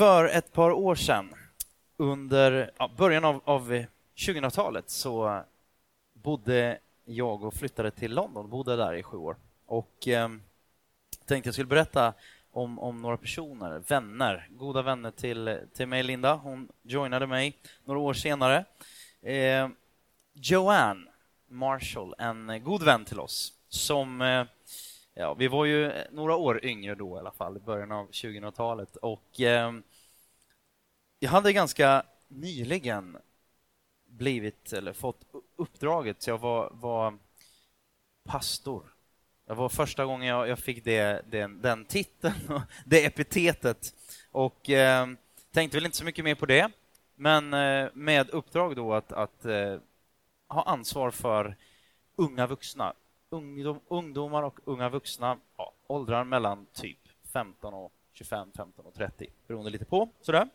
För ett par år sedan, under ja, början av, av 2000-talet, så bodde jag och flyttade till London, bodde där i sju år. Och eh, tänkte jag skulle berätta om, om några personer, vänner, goda vänner till, till mig, Linda. Hon joinade mig några år senare. Eh, Joanne Marshall, en god vän till oss, som eh, Ja, vi var ju några år yngre då i alla fall, i början av 2000-talet. Och eh, jag hade ganska nyligen blivit, eller fått uppdraget, så jag var, var pastor. Det var första gången jag, jag fick det, den, den titeln, det epitetet. Och eh, tänkte väl inte så mycket mer på det, men eh, med uppdrag då att, att eh, ha ansvar för unga vuxna, ungdom, ungdomar och unga vuxna, ja, åldrar mellan typ 15 och 25, 15 och 30, beroende lite på. Sådär.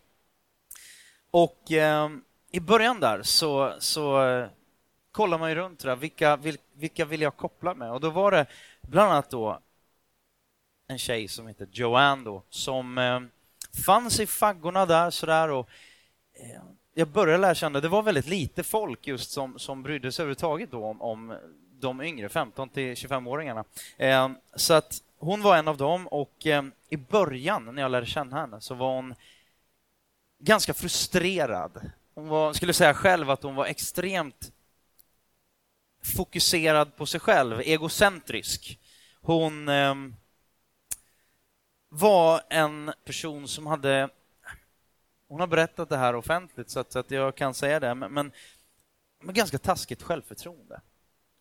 Och eh, i början där så, så eh, kollar man ju runt där, vilka, vil, vilka vill jag koppla med? Och då var det bland annat då en tjej som heter Joanne då, som eh, fanns i faggorna där sådär och eh, jag började lära känna, det var väldigt lite folk just som, som brydde sig överhuvudtaget då om, om de yngre, 15 till 25-åringarna. Ehm, så att hon var en av dem och ehm, i början när jag lärde känna henne så var hon ganska frustrerad. Hon var, skulle säga själv att hon var extremt fokuserad på sig själv, egocentrisk. Hon eh, var en person som hade... Hon har berättat det här offentligt så att, så att jag kan säga det, men, men med ganska taskigt självförtroende.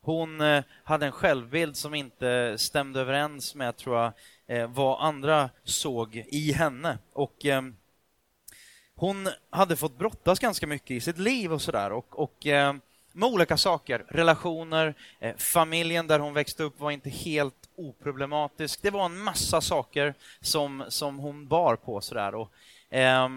Hon eh, hade en självbild som inte stämde överens med, tror jag, eh, vad andra såg i henne. Och ehm, hon hade fått brottas ganska mycket i sitt liv och sådär. Och, och ehm, med olika saker. Relationer, eh, familjen där hon växte upp var inte helt oproblematisk. Det var en massa saker som, som hon bar på sådär. Och, eh,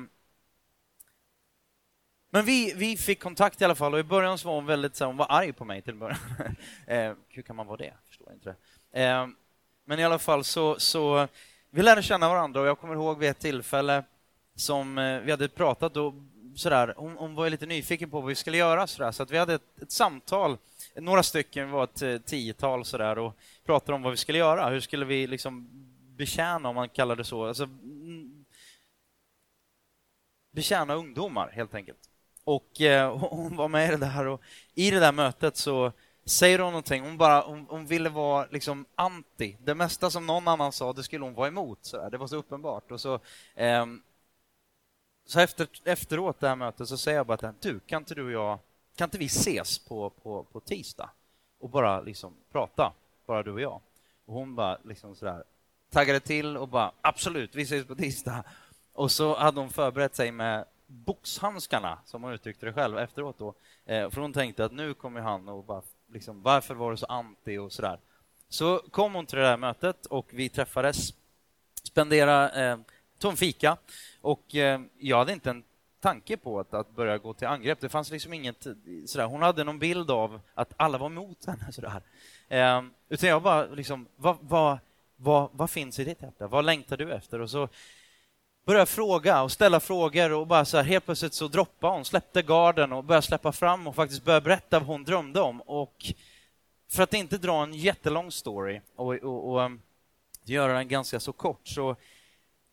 men vi, vi fick kontakt i alla fall och i början så var hon väldigt så hon var arg på mig till början. eh, hur kan man vara det? Förstår inte det. Eh, men i alla fall så, så vi lärde känna varandra och jag kommer ihåg vid ett tillfälle som eh, vi hade pratat och sådär, hon, hon var lite nyfiken på vad vi skulle göra sådär, så att vi hade ett, ett samtal, några stycken, vi var ett eh, tiotal sådär och pratade om vad vi skulle göra. Hur skulle vi liksom betjäna, om man kallar det så, alltså, mm, betjäna ungdomar helt enkelt. Och eh, hon var med i det där och i det där mötet så säger hon någonting. Hon, bara, hon, hon ville vara liksom anti. Det mesta som någon annan sa, det skulle hon vara emot. Så det var så uppenbart. Och så, eh, så efter, efteråt det här mötet så säger jag bara att du, kan inte du och jag, kan inte vi ses på, på, på tisdag och bara liksom prata, bara du och jag? Och hon bara liksom sådär taggade till och bara absolut, vi ses på tisdag. Och så hade hon förberett sig med boxhandskarna, som hon uttryckte det själv efteråt. Då. Eh, för hon tänkte att nu kommer han och bara, liksom, varför var du så anti och sådär. Så kom hon till det där mötet och vi träffades, spenderade, eh, tog en fika och eh, jag hade inte en tanke på att, att börja gå till angrepp. Det fanns liksom inget sådär. Hon hade någon bild av att alla var emot henne sådär. Eh, utan jag bara liksom, vad, vad, vad, vad finns i ditt hjärta? Vad längtar du efter? Och så började fråga och ställa frågor och bara så här, helt plötsligt så droppade hon, släppte garden och började släppa fram och faktiskt började berätta vad hon drömde om. Och för att inte dra en jättelång story och, och, och um, göra den ganska så kort så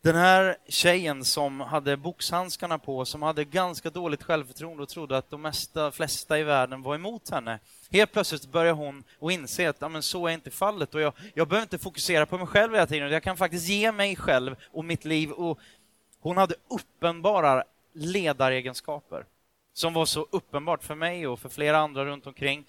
den här tjejen som hade boxhandskarna på, som hade ganska dåligt självförtroende och trodde att de mesta, flesta i världen var emot henne. Helt plötsligt börjar hon och inse att ja, men så är inte fallet och jag, jag behöver inte fokusera på mig själv hela tiden. Jag kan faktiskt ge mig själv och mitt liv och hon hade uppenbara ledaregenskaper som var så uppenbart för mig och för flera andra runt omkring.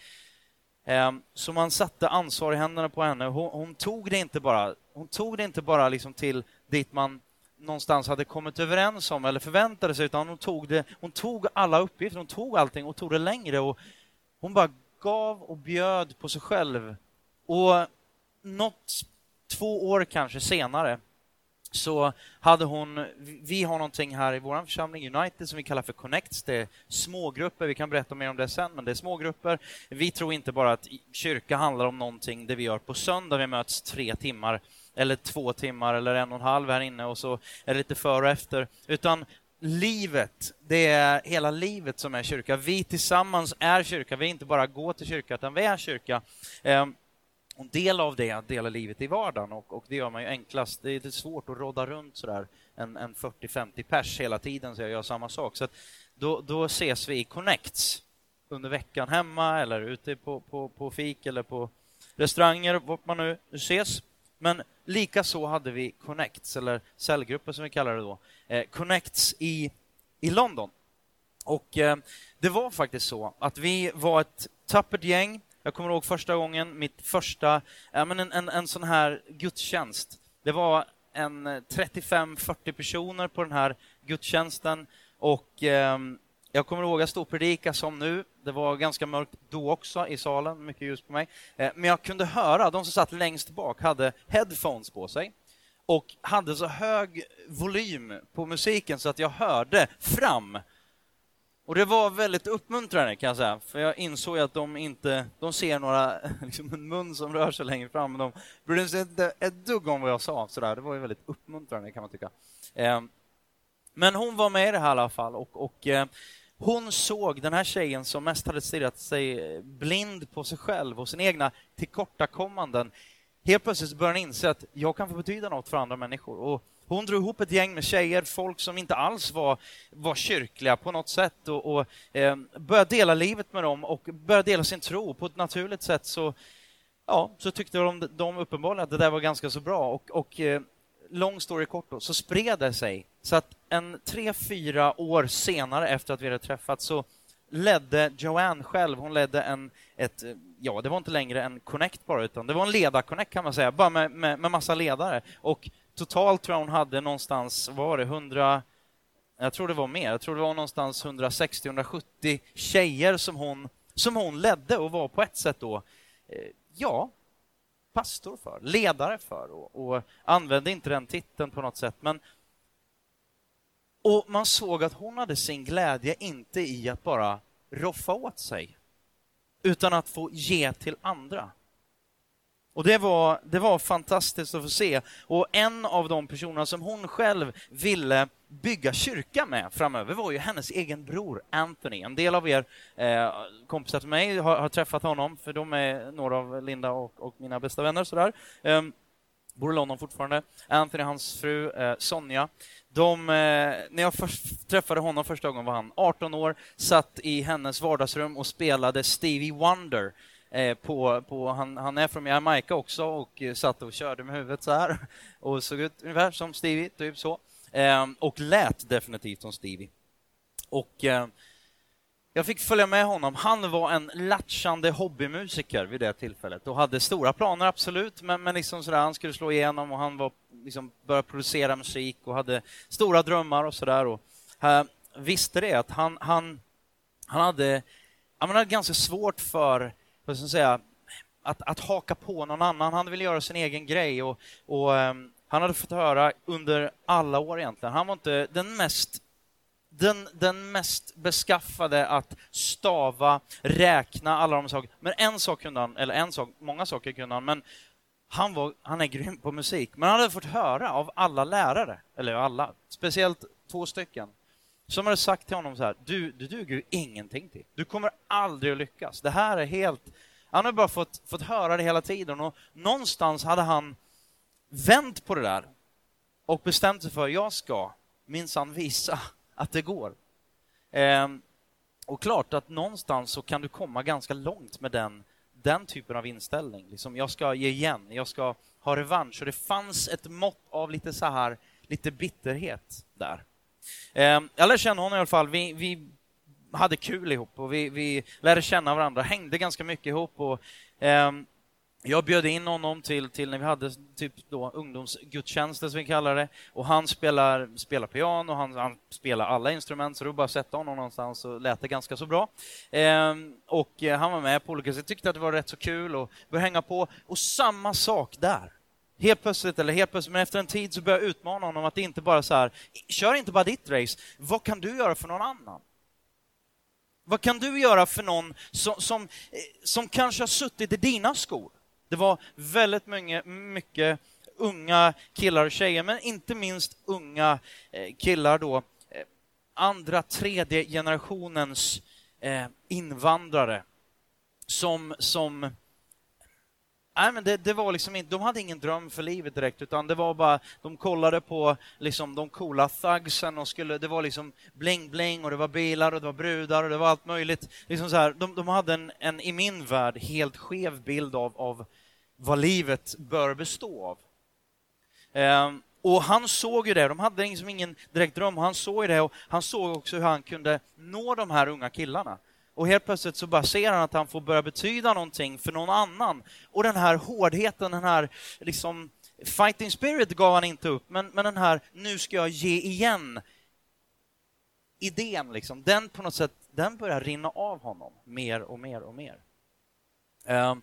Ehm, så man satte ansvar i händerna på henne. Hon, hon tog det inte bara, hon tog det inte bara liksom till dit man någonstans hade kommit överens om eller förväntade sig, utan hon tog, det, hon tog alla uppgifter, hon tog allting och tog det längre. Och hon bara gav och bjöd på sig själv. Och något, två år kanske senare, så hade hon, vi har någonting här i vår församling United som vi kallar för Connects. Det är smågrupper, vi kan berätta mer om det sen, men det är smågrupper. Vi tror inte bara att kyrka handlar om någonting det vi gör på söndag, vi möts tre timmar eller två timmar eller en och en halv här inne och så är det lite före och efter. Utan livet, det är hela livet som är kyrka. Vi tillsammans är kyrka. Vi är inte bara går till kyrka, utan vi är kyrka. Ehm, en del av det är att dela livet i vardagen och, och, det gör man ju enklast. Det är lite svårt att rodda runt sådär en, en 40-50 pers hela tiden så jag gör samma sak. Så då, då ses vi i Connects under veckan hemma eller ute på, på, på fik eller på restauranger, vart man nu ses. Men lika så hade vi Connects, eller cellgrupper som vi kallar det då, eh, Connects i, i London. Och eh, det var faktiskt så att vi var ett tappert gäng. Jag kommer ihåg första gången, mitt första, ja, men en, en, en sån här gudstjänst. Det var en eh, 35-40 personer på den här gudstjänsten och eh, jag kommer ihåg, jag stod och predika som nu. Det var ganska mörkt då också i salen, mycket ljus på mig. Eh, men jag kunde höra, de som satt längst bak hade headphones på sig och hade så hög volym på musiken så att jag hörde fram. Och det var väldigt uppmuntrande kan jag säga, för jag insåg att de inte, de ser några, liksom en mun som rör sig längre fram, men de brydde sig inte ett dugg om vad jag sa. Så där. Det var ju väldigt uppmuntrande kan man tycka. Eh, men hon var med i det här i alla fall och, och eh, hon såg den här tjejen som mest hade stirrat sig blind på sig själv och sina egna tillkortakommanden. Helt plötsligt började hon inse att jag kan få betyda något för andra människor. Och hon drog ihop ett gäng med tjejer, folk som inte alls var, var kyrkliga på något sätt och, och eh, började dela livet med dem och började dela sin tro på ett naturligt sätt. Så, ja, så tyckte de, de uppenbarligen att det där var ganska så bra. Och, och eh, lång story kort då, så spred det sig. Så att en tre, fyra år senare efter att vi hade träffats så ledde Joanne själv, hon ledde en, ett, ja, det var inte längre en connect bara, utan det var en ledarconnect kan man säga, bara med, med, med massa ledare. Och totalt tror jag hon hade någonstans, vad var det, 100, jag tror det var mer, jag tror det var någonstans 160-170 tjejer som hon, som hon ledde och var på ett sätt då, eh, ja, pastor för, ledare för och, och använde inte den titeln på något sätt. Men och man såg att hon hade sin glädje inte i att bara roffa åt sig, utan att få ge till andra. Och det var, det var fantastiskt att få se. Och en av de personerna som hon själv ville bygga kyrka med framöver var ju hennes egen bror Anthony. En del av er eh, kompisar till mig har, har, träffat honom, för de är några av Linda och, och mina bästa vänner. Sådär. Eh, bor i London fortfarande. Anthony och hans fru eh, Sonja. De, eh, när jag först träffade honom första gången var han 18 år, satt i hennes vardagsrum och spelade Stevie Wonder Eh, på, på, han, han är från Jamaica också och eh, satt och körde med huvudet så här och såg ut ungefär som Stevie, typ så. Ehm, och lät definitivt som Stevie. Och ehm, jag fick följa med honom. Han var en latchande hobbymusiker vid det tillfället och hade stora planer, absolut, men, men liksom sådär, han skulle slå igenom och han var, liksom, började producera musik och hade stora drömmar och sådär. Och, äh, visste det att han, han, han hade, han hade ganska svårt för vad ska jag säga, att, att haka på någon annan. Han ville göra sin egen grej och, och um, han hade fått höra under alla år egentligen. Han var inte den mest den, den mest beskaffade att stava, räkna, alla de sakerna. Men en sak kunde han, eller en sak, många saker kunde han, men han, var, han är grym på musik. Men han hade fått höra av alla lärare, eller alla, speciellt två stycken, som hade sagt till honom så här, du, du duger ingenting till. Du kommer aldrig att lyckas. Det här är helt... Han har bara fått, fått höra det hela tiden och någonstans hade han vänt på det där och bestämt sig för, jag ska minsann visa att det går. Eh, och klart att någonstans så kan du komma ganska långt med den, den typen av inställning. Liksom, jag ska ge igen, jag ska ha revansch. Och det fanns ett mått av lite så här, lite bitterhet där. Eh, jag lärde känna honom i alla fall. Vi, vi hade kul ihop och vi, vi lärde känna varandra, hängde ganska mycket ihop. Och, eh, jag bjöd in honom till, till när vi hade typ då ungdomsgudstjänster som vi kallar det. Och han spelar, spelar piano, han, han spelar alla instrument, så det var bara att sätta honom någonstans och lät det ganska så bra. Eh, och han var med på olika sätt, tyckte att det var rätt så kul och började hänga på. Och samma sak där. Helt plötsligt, eller helt plötsligt, men efter en tid så börjar jag utmana honom att inte bara så här, kör inte bara ditt race, vad kan du göra för någon annan? Vad kan du göra för någon som, som, eh, som kanske har suttit i dina skor? Det var väldigt mycket, mycket unga killar och tjejer, men inte minst unga eh, killar då, eh, andra, tredje generationens invandrare som, som Nej, men det, det, var liksom inte, de hade ingen dröm för livet direkt, utan det var bara, de kollade på liksom de coola thugsen och skulle, det var liksom bling-bling och det var bilar och det var brudar och det var allt möjligt. Liksom så här, de, de hade en, en, i min värld, helt skev bild av, av vad livet bör bestå av. Ehm, och han såg ju det, de hade liksom ingen direkt dröm, han såg ju det och han såg också hur han kunde nå de här unga killarna. Och helt plötsligt så bara ser han att han får börja betyda någonting för någon annan. Och den här hårdheten, den här liksom fighting spirit gav han inte upp, men, men den här nu ska jag ge igen idén, liksom, den på något sätt, den börjar rinna av honom mer och mer och mer. Um,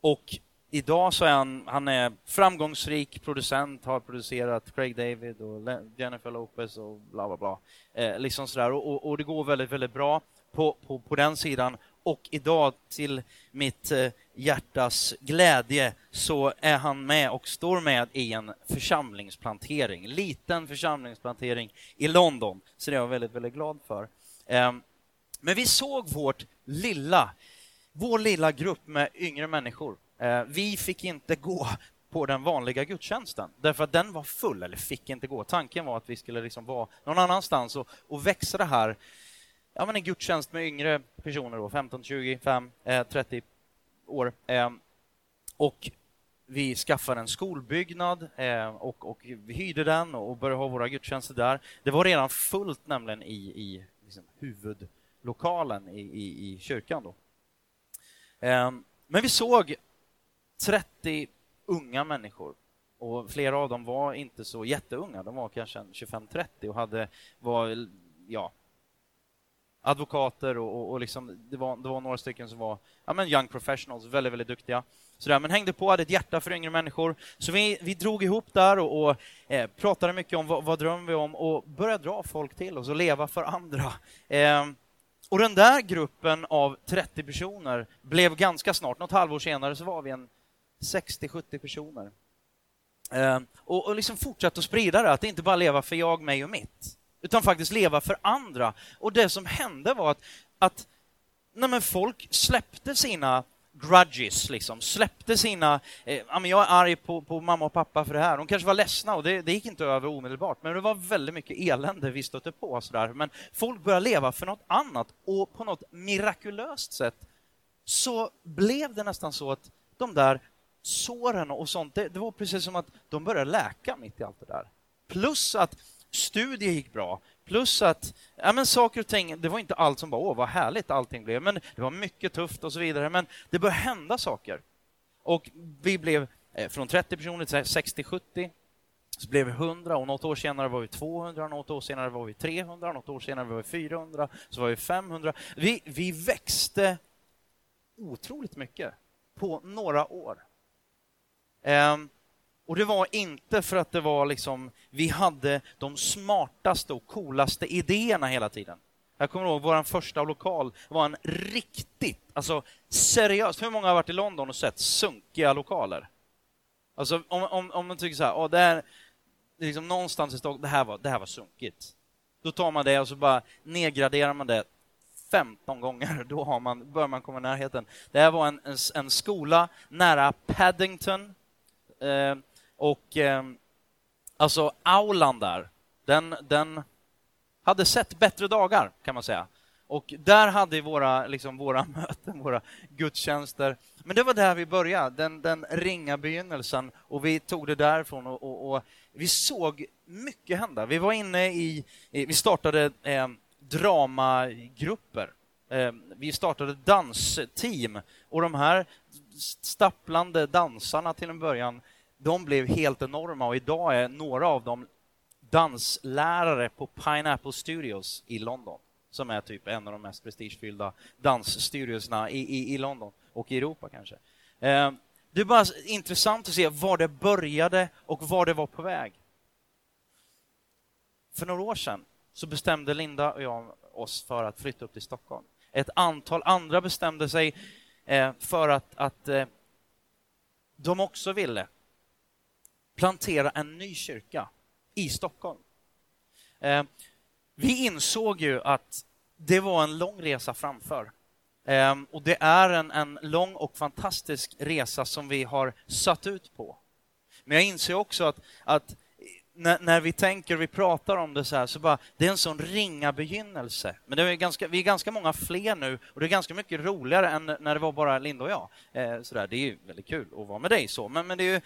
och idag så är han, han är framgångsrik producent, har producerat Craig David och Jennifer Lopez och bla bla bla. Eh, liksom sådär. Och, och, och, det går väldigt, väldigt bra på, på, på den sidan. Och idag, till mitt eh, hjärtas glädje, så är han med och står med i en församlingsplantering, liten församlingsplantering i London. Så det är jag väldigt, väldigt glad för. Ehm, men vi såg vårt lilla, vår lilla grupp med yngre människor. Ehm, vi fick inte gå på den vanliga gudstjänsten, därför att den var full, eller fick inte gå. Tanken var att vi skulle liksom vara någon annanstans och, och växa det här ja, men en gudstjänst med yngre personer, då, 15, 25, eh, 30 år. Eh, och vi skaffade en skolbyggnad eh, och, och vi hyrde den och började ha våra gudstjänster där. Det var redan fullt nämligen i, i liksom, huvudlokalen i, i, i kyrkan. Då. Ehm, men vi såg 30 unga människor och flera av dem var inte så jätteunga. De var kanske 25-30 och hade, var ja, advokater och, och, och liksom, det, var, det var några stycken som var ja, men young professionals, väldigt, väldigt duktiga. Sådär, men hängde på, hade ett hjärta för yngre människor. Så vi, vi drog ihop där och, och eh, pratade mycket om vad, vad drömmer vi om och började dra folk till oss och leva för andra. Eh, och den där gruppen av 30 personer blev ganska snart, något halvår senare, så var vi en 60-70 personer. Eh, och, och liksom fortsatte att sprida det, att inte bara leva för jag, mig och mitt utan faktiskt leva för andra. Och det som hände var att, att nej folk släppte sina grudges, liksom. släppte sina... Eh, jag är arg på, på, mamma och pappa för det här. De kanske var ledsna och det, det gick inte över omedelbart, men det var väldigt mycket elände vi stötte på. Sådär. Men folk började leva för något annat och på något mirakulöst sätt så blev det nästan så att de där såren och sånt, det, det var precis som att de började läka mitt i allt det där. Plus att studier gick bra. Plus att ja, men saker och ting, det var inte allt som bara åh vad härligt allting blev, men det var mycket tufft och så vidare. Men det började hända saker. Och vi blev eh, från 30 personer till 60-70, så blev vi 100 och något år senare var vi 200, något år senare var vi 300, något år senare var vi 400, så var vi 500. Vi, vi växte otroligt mycket på några år. Um, och det var inte för att det var liksom, vi hade de smartaste och coolaste idéerna hela tiden. Jag kommer ihåg vår första lokal var en riktigt, alltså seriöst, hur många har varit i London och sett sunkiga lokaler? Alltså om, om, om man tycker så här, åh, det här, liksom någonstans i Stockholm, det här var, det här var sunkigt. Då tar man det och så bara nedgraderar man det 15 gånger, då har man, bör man komma i närheten. Det här var en, en, en skola nära Paddington, eh, och eh, alltså aulan där, den, den hade sett bättre dagar kan man säga. Och där hade vi våra, liksom, våra möten, våra gudstjänster. Men det var där vi började, den, den ringa begynnelsen. Och vi tog det därifrån och, och, och vi såg mycket hända. Vi var inne i, vi startade eh, dramagrupper. Eh, vi startade dansteam och de här stapplande dansarna till en början de blev helt enorma och idag är några av dem danslärare på Pineapple Studios i London som är typ en av de mest prestigefyllda dansstudiosna i, i, i London och i Europa kanske. Eh, det är bara intressant att se var det började och var det var på väg. För några år sedan så bestämde Linda och jag oss för att flytta upp till Stockholm. Ett antal andra bestämde sig eh, för att, att eh, de också ville plantera en ny kyrka i Stockholm. Eh, vi insåg ju att det var en lång resa framför. Eh, och det är en, en lång och fantastisk resa som vi har satt ut på. Men jag inser också att, att när, när, vi tänker och vi pratar om det så här, så bara, det är en sån ringa begynnelse. Men det är ganska, vi är ganska många fler nu och det är ganska mycket roligare än när det var bara Linda och jag. Eh, så där, det är ju väldigt kul att vara med dig så, men, men det är ju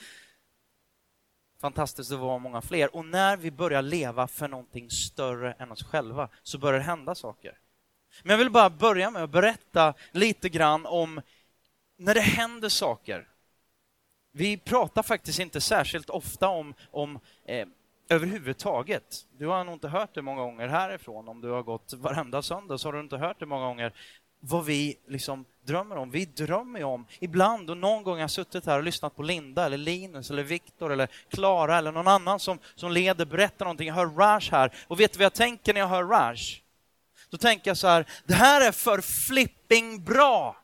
fantastiskt att vara många fler. Och när vi börjar leva för någonting större än oss själva så börjar det hända saker. Men jag vill bara börja med att berätta lite grann om när det händer saker. Vi pratar faktiskt inte särskilt ofta om, om eh, överhuvudtaget. Du har nog inte hört det många gånger härifrån. Om du har gått varenda söndag så har du inte hört det många gånger vad vi liksom drömmer om. Vi drömmer ju om, ibland och någon gång har jag suttit här och lyssnat på Linda, eller Linus, eller Viktor, eller Klara eller någon annan som, som leder, berättar någonting. Jag hör Rash här. Och vet du vad jag tänker när jag hör Rash? Då tänker jag så här, det här är för flipping bra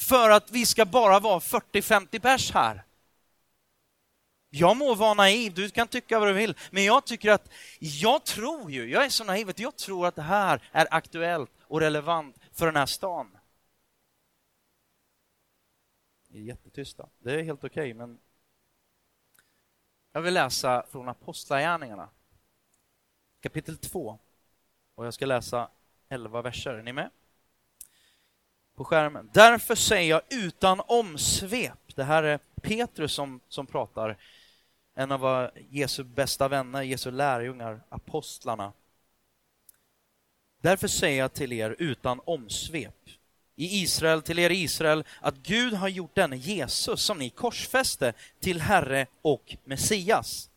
för att vi ska bara vara 40-50 pers här. Jag må vara naiv, du kan tycka vad du vill, men jag tycker att, jag tror ju, jag är så naiv att jag tror att det här är aktuellt och relevant för den här stan. Är jättetysta. Det är helt okej, okay, men jag vill läsa från Apostlagärningarna, kapitel 2. Och jag ska läsa 11 verser. Är ni med? På skärmen. Därför säger jag utan omsvep. Det här är Petrus som, som pratar. En av Jesu bästa vänner, Jesu lärjungar, apostlarna. Därför säger jag till er utan omsvep i Israel, till er i Israel, att Gud har gjort denne Jesus som ni korsfäste till Herre och Messias.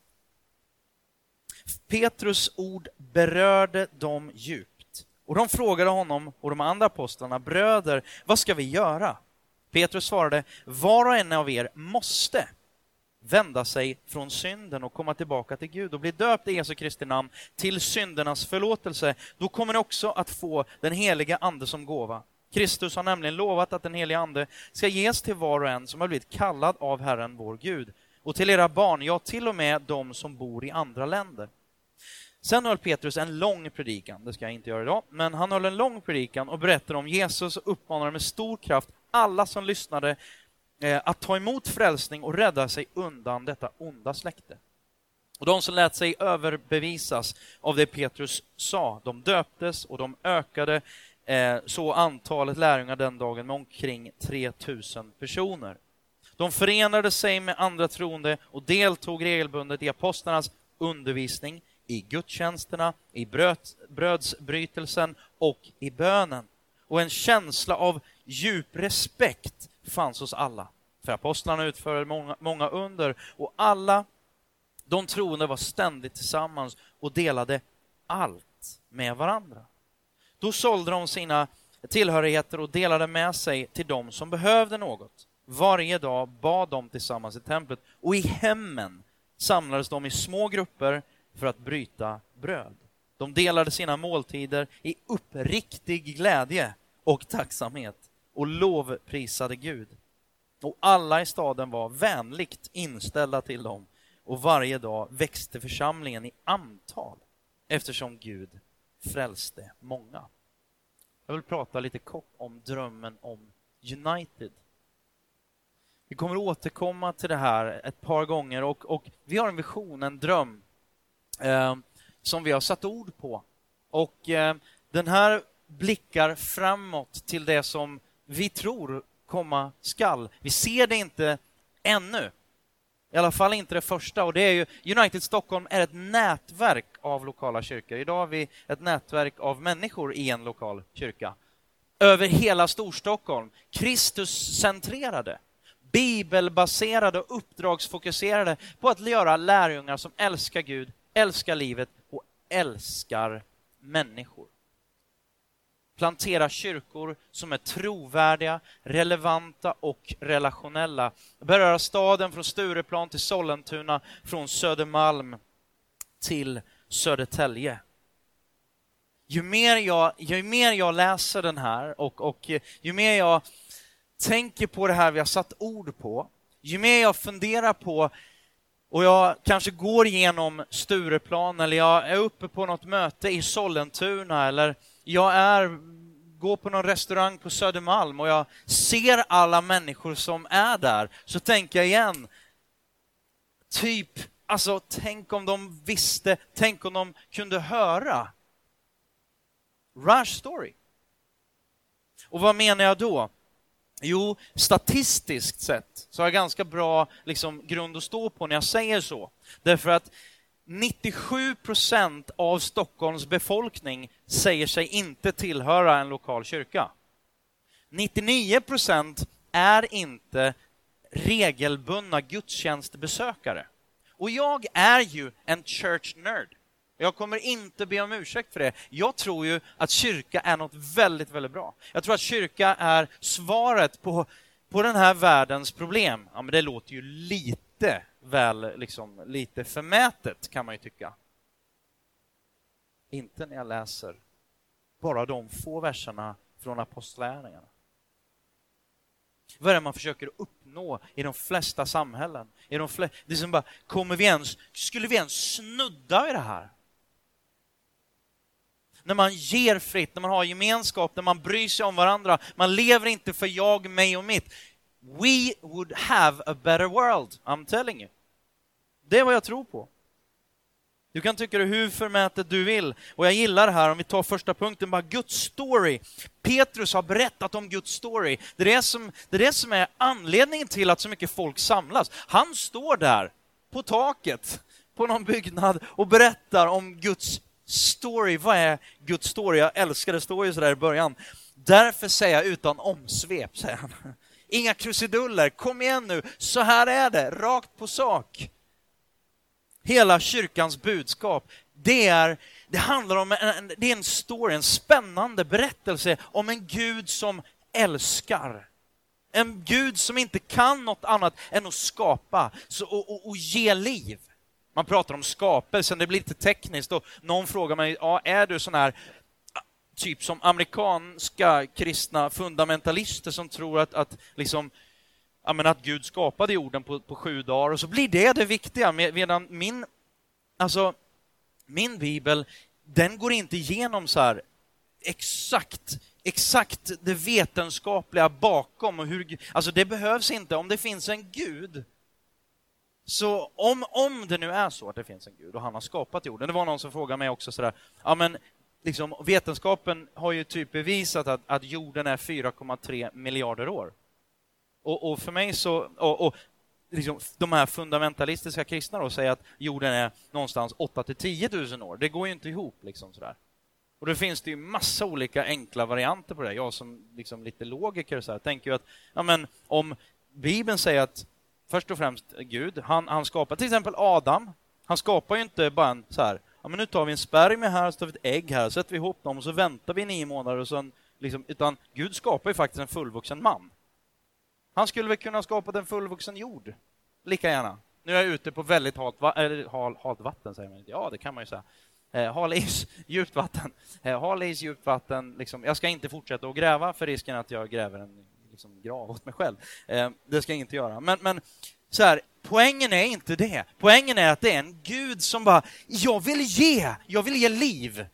Petrus ord berörde dem djupt och de frågade honom och de andra apostlarna, bröder, vad ska vi göra? Petrus svarade, var och en av er måste vända sig från synden och komma tillbaka till Gud och bli döpt i Jesu Kristi namn till syndernas förlåtelse. Då kommer ni också att få den heliga Ande som gåva. Kristus har nämligen lovat att den helige Ande ska ges till var och en som har blivit kallad av Herren vår Gud och till era barn, ja, till och med de som bor i andra länder. Sen höll Petrus en lång predikan, det ska jag inte göra idag, men han höll en lång predikan och berättade om Jesus och uppmanade med stor kraft alla som lyssnade eh, att ta emot frälsning och rädda sig undan detta onda släkte. Och de som lät sig överbevisas av det Petrus sa, de döptes och de ökade Eh, så antalet lärjungar den dagen med omkring 3000 personer. De förenade sig med andra troende och deltog regelbundet i apostlarnas undervisning, i gudstjänsterna, i brödsbrytelsen och i bönen. Och en känsla av djup respekt fanns hos alla. För apostlarna utförde många, många under och alla de troende var ständigt tillsammans och delade allt med varandra. Då sålde de sina tillhörigheter och delade med sig till dem som behövde något. Varje dag bad de tillsammans i templet och i hemmen samlades de i små grupper för att bryta bröd. De delade sina måltider i uppriktig glädje och tacksamhet och lovprisade Gud. Och alla i staden var vänligt inställda till dem och varje dag växte församlingen i antal eftersom Gud frälste många. Jag vill prata lite kort om drömmen om United. Vi kommer återkomma till det här ett par gånger och, och vi har en vision, en dröm eh, som vi har satt ord på. Och eh, den här blickar framåt till det som vi tror komma skall. Vi ser det inte ännu, i alla fall inte det första. Och det är ju, United Stockholm är ett nätverk av lokala kyrkor. Idag har vi ett nätverk av människor i en lokal kyrka. Över hela Storstockholm. Kristuscentrerade, bibelbaserade och uppdragsfokuserade på att göra lärjungar som älskar Gud, älskar livet och älskar människor plantera kyrkor som är trovärdiga, relevanta och relationella. Beröra staden från Stureplan till Sollentuna, från Södermalm till Södertälje. Ju mer jag, ju mer jag läser den här och, och eh, ju mer jag tänker på det här vi har satt ord på, ju mer jag funderar på och jag kanske går igenom Stureplan eller jag är uppe på något möte i Sollentuna eller jag är, går på någon restaurang på Södermalm och jag ser alla människor som är där, så tänker jag igen, typ, alltså tänk om de visste, tänk om de kunde höra. Rush story. Och vad menar jag då? Jo, statistiskt sett så har jag ganska bra liksom, grund att stå på när jag säger så. Därför att 97 procent av Stockholms befolkning säger sig inte tillhöra en lokal kyrka. 99 procent är inte regelbundna gudstjänstbesökare. Och jag är ju en church nerd. Jag kommer inte be om ursäkt för det. Jag tror ju att kyrka är något väldigt, väldigt bra. Jag tror att kyrka är svaret på, på den här världens problem. Ja, men det låter ju lite väl, liksom, lite förmätet kan man ju tycka. Inte när jag läser bara de få verserna från Apostlagärningarna. Vad är det man försöker uppnå i de flesta samhällen? I de flesta, det är som bara, kommer vi ens, skulle vi ens snudda vid det här? när man ger fritt, när man har gemenskap, när man bryr sig om varandra. Man lever inte för jag, mig och mitt. We would have a better world, I'm telling you. Det är vad jag tror på. Du kan tycka det hur förmätet du vill. Och jag gillar det här, om vi tar första punkten, bara Guds story. Petrus har berättat om Guds story. Det är det, som, det är det som är anledningen till att så mycket folk samlas. Han står där på taket på någon byggnad och berättar om Guds story. Vad är Guds story? Jag älskar det, står ju sådär i början. Därför säger jag utan omsvep, säger han. Inga krusiduller, kom igen nu, så här är det, rakt på sak. Hela kyrkans budskap, det är det handlar om en, det är en story, en spännande berättelse om en Gud som älskar. En Gud som inte kan något annat än att skapa och, och, och ge liv. Man pratar om skapelsen, det blir lite tekniskt och någon frågar mig, ja, är du sån här typ som amerikanska kristna fundamentalister som tror att, att liksom ja, men att Gud skapade jorden på, på sju dagar och så blir det det viktiga. Medan min alltså min bibel den går inte igenom så här exakt exakt det vetenskapliga bakom och hur alltså det behövs inte. Om det finns en gud så om, om det nu är så att det finns en gud och han har skapat jorden, det var någon som frågade mig också sådär, ja men liksom, vetenskapen har ju typ bevisat att, att jorden är 4,3 miljarder år. Och, och, för mig så, och, och liksom, de här fundamentalistiska kristna då säger att jorden är någonstans 8 till 10 000 år, det går ju inte ihop liksom sådär. Och då finns det ju massa olika enkla varianter på det. Jag som liksom lite logiker så här, tänker ju att ja, men, om Bibeln säger att först och främst Gud. Han, han skapar till exempel Adam. Han skapar ju inte bara en så här, ja men nu tar vi en spermie här, så tar vi ett ägg här, sätter vi ihop dem och så väntar vi nio månader och sen liksom, utan Gud skapar ju faktiskt en fullvuxen man. Han skulle väl kunna skapa en fullvuxen jord, lika gärna. Nu är jag ute på väldigt halt, va eller, hal, halt vatten, säger man. Ja, det kan man ju säga. Eh, hal is, djupt vatten. Eh, hal is, djupt vatten. Liksom, jag ska inte fortsätta att gräva för risken att jag gräver en liksom grav åt mig själv. Eh, det ska jag inte göra. Men, men så här, poängen är inte det. Poängen är att det är en Gud som bara, jag vill ge, jag vill ge liv.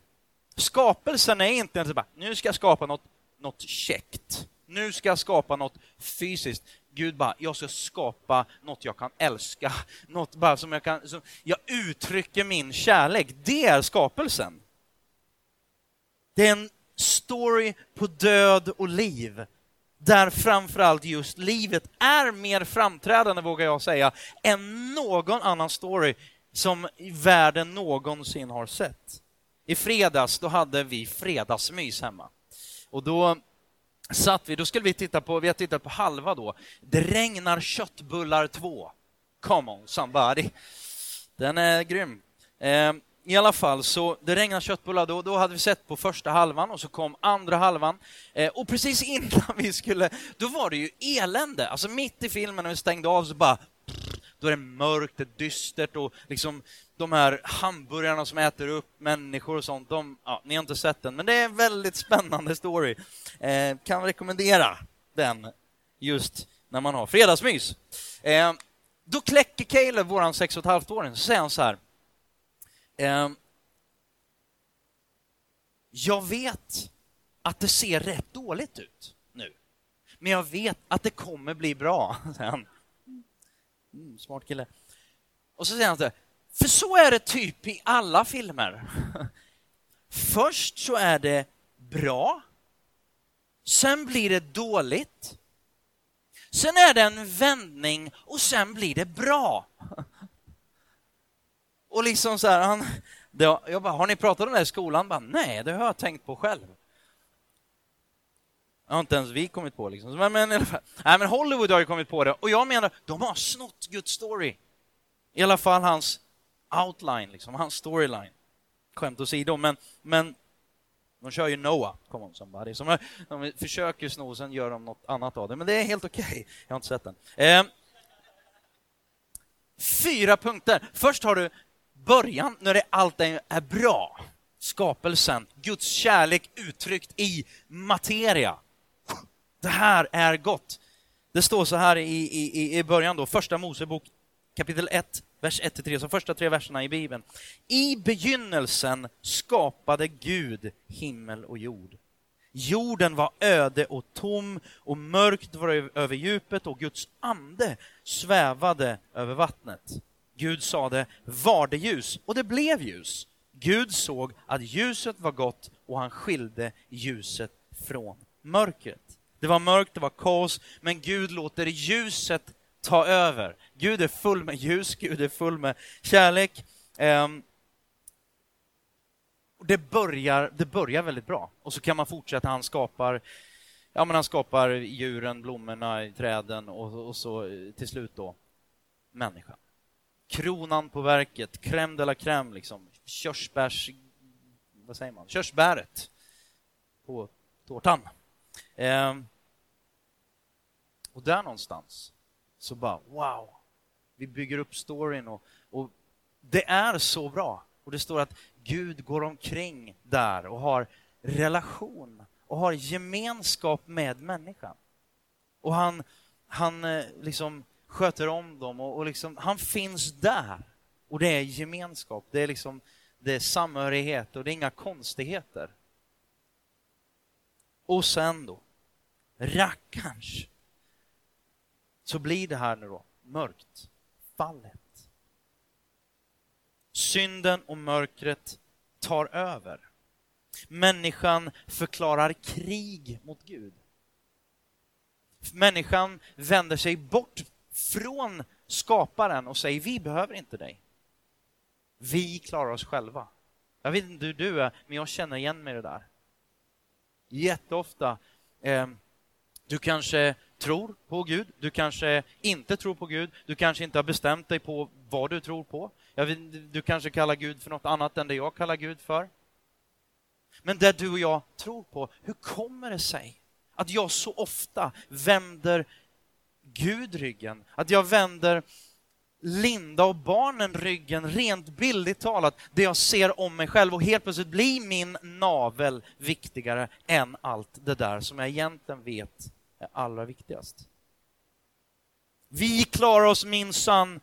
Skapelsen är inte ens bara, nu ska jag skapa något, något käckt. Nu ska jag skapa något fysiskt. Gud bara, jag ska skapa något jag kan älska, något bara som jag kan, som jag uttrycker min kärlek. Det är skapelsen. Det är en story på död och liv där framförallt just livet är mer framträdande, vågar jag säga, än någon annan story som världen någonsin har sett. I fredags då hade vi fredagsmys hemma. Och då satt vi, då skulle vi titta på, vi har tittat på halva då, Det regnar köttbullar 2. Come on somebody. Den är grym. Eh, i alla fall, så det regnar köttbullar då, då hade vi sett på första halvan och så kom andra halvan. Eh, och precis innan vi skulle, då var det ju elände. Alltså mitt i filmen när vi stängde av så bara, då är det mörkt, det är dystert och liksom de här hamburgarna som äter upp människor och sånt, de, ja, ni har inte sett den, men det är en väldigt spännande story. Eh, kan rekommendera den just när man har fredagsmys. Eh, Då kläcker Caleb, våran sex och ett halvt åring, så säger han så här. Eh, jag vet att det ser rätt dåligt ut nu, men jag vet att det kommer bli bra, säger han. Mm, smart kille. Och så säger han så här, för så är det typ i alla filmer. Först så är det bra, sen blir det dåligt, sen är det en vändning och sen blir det bra. Och liksom så här, han, det, jag bara, har ni pratat om det här i skolan? Bara, Nej, det har jag tänkt på själv. Det har inte ens vi kommit på. Liksom. Men, men, nej, men Hollywood har ju kommit på det och jag menar, de har snott Guds story. I alla fall hans outline, liksom, hans storyline. Skämt åsido, men, men de kör ju Noah, come on somebody. Som, de försöker sno, sen gör de något annat av det, men det är helt okej. Okay. Jag har inte sett den. Eh, fyra punkter. Först har du början, när det allt är bra. Skapelsen, Guds kärlek uttryckt i materia. Det här är gott. Det står så här i, i, i början, då, första Mosebok kapitel 1, vers 1-3, så första tre verserna i Bibeln. I begynnelsen skapade Gud himmel och jord. Jorden var öde och tom och mörkt var över djupet och Guds ande svävade över vattnet. Gud sade, var det ljus? Och det blev ljus. Gud såg att ljuset var gott och han skilde ljuset från mörkret. Det var mörkt, det var kaos, men Gud låter ljuset ta över. Gud är full med ljus, Gud är full med kärlek. Ehm, det, börjar, det börjar väldigt bra. Och så kan man fortsätta, han skapar Ja, men han skapar djuren, blommorna, träden och, och så eh, till slut då människan. Kronan på verket, crème de la crème, liksom. körsbärs... Vad säger man? Körsbäret på tårtan. Eh, och där någonstans så bara wow, vi bygger upp storyn och, och det är så bra. Och det står att Gud går omkring där och har relation och har gemenskap med människan. Och han, han eh, liksom sköter om dem och, och liksom, han finns där. Och det är gemenskap, det är liksom det är samhörighet och det är inga konstigheter. Och sen då, rackarns så blir det här nu då mörkt, fallet. Synden och mörkret tar över. Människan förklarar krig mot Gud. Människan vänder sig bort från skaparen och säger vi behöver inte dig. Vi klarar oss själva. Jag vet inte hur du är, men jag känner igen mig i det där. Jätteofta. Eh, du kanske tror på Gud, du kanske inte tror på Gud, du kanske inte har bestämt dig på vad du tror på. Vet, du kanske kallar Gud för något annat än det jag kallar Gud för. Men det du och jag tror på, hur kommer det sig att jag så ofta vänder Gud ryggen? Att jag vänder Linda och barnen ryggen, rent bildligt talat, det jag ser om mig själv och helt plötsligt blir min navel viktigare än allt det där som jag egentligen vet är allra viktigast. Vi klarar oss minsann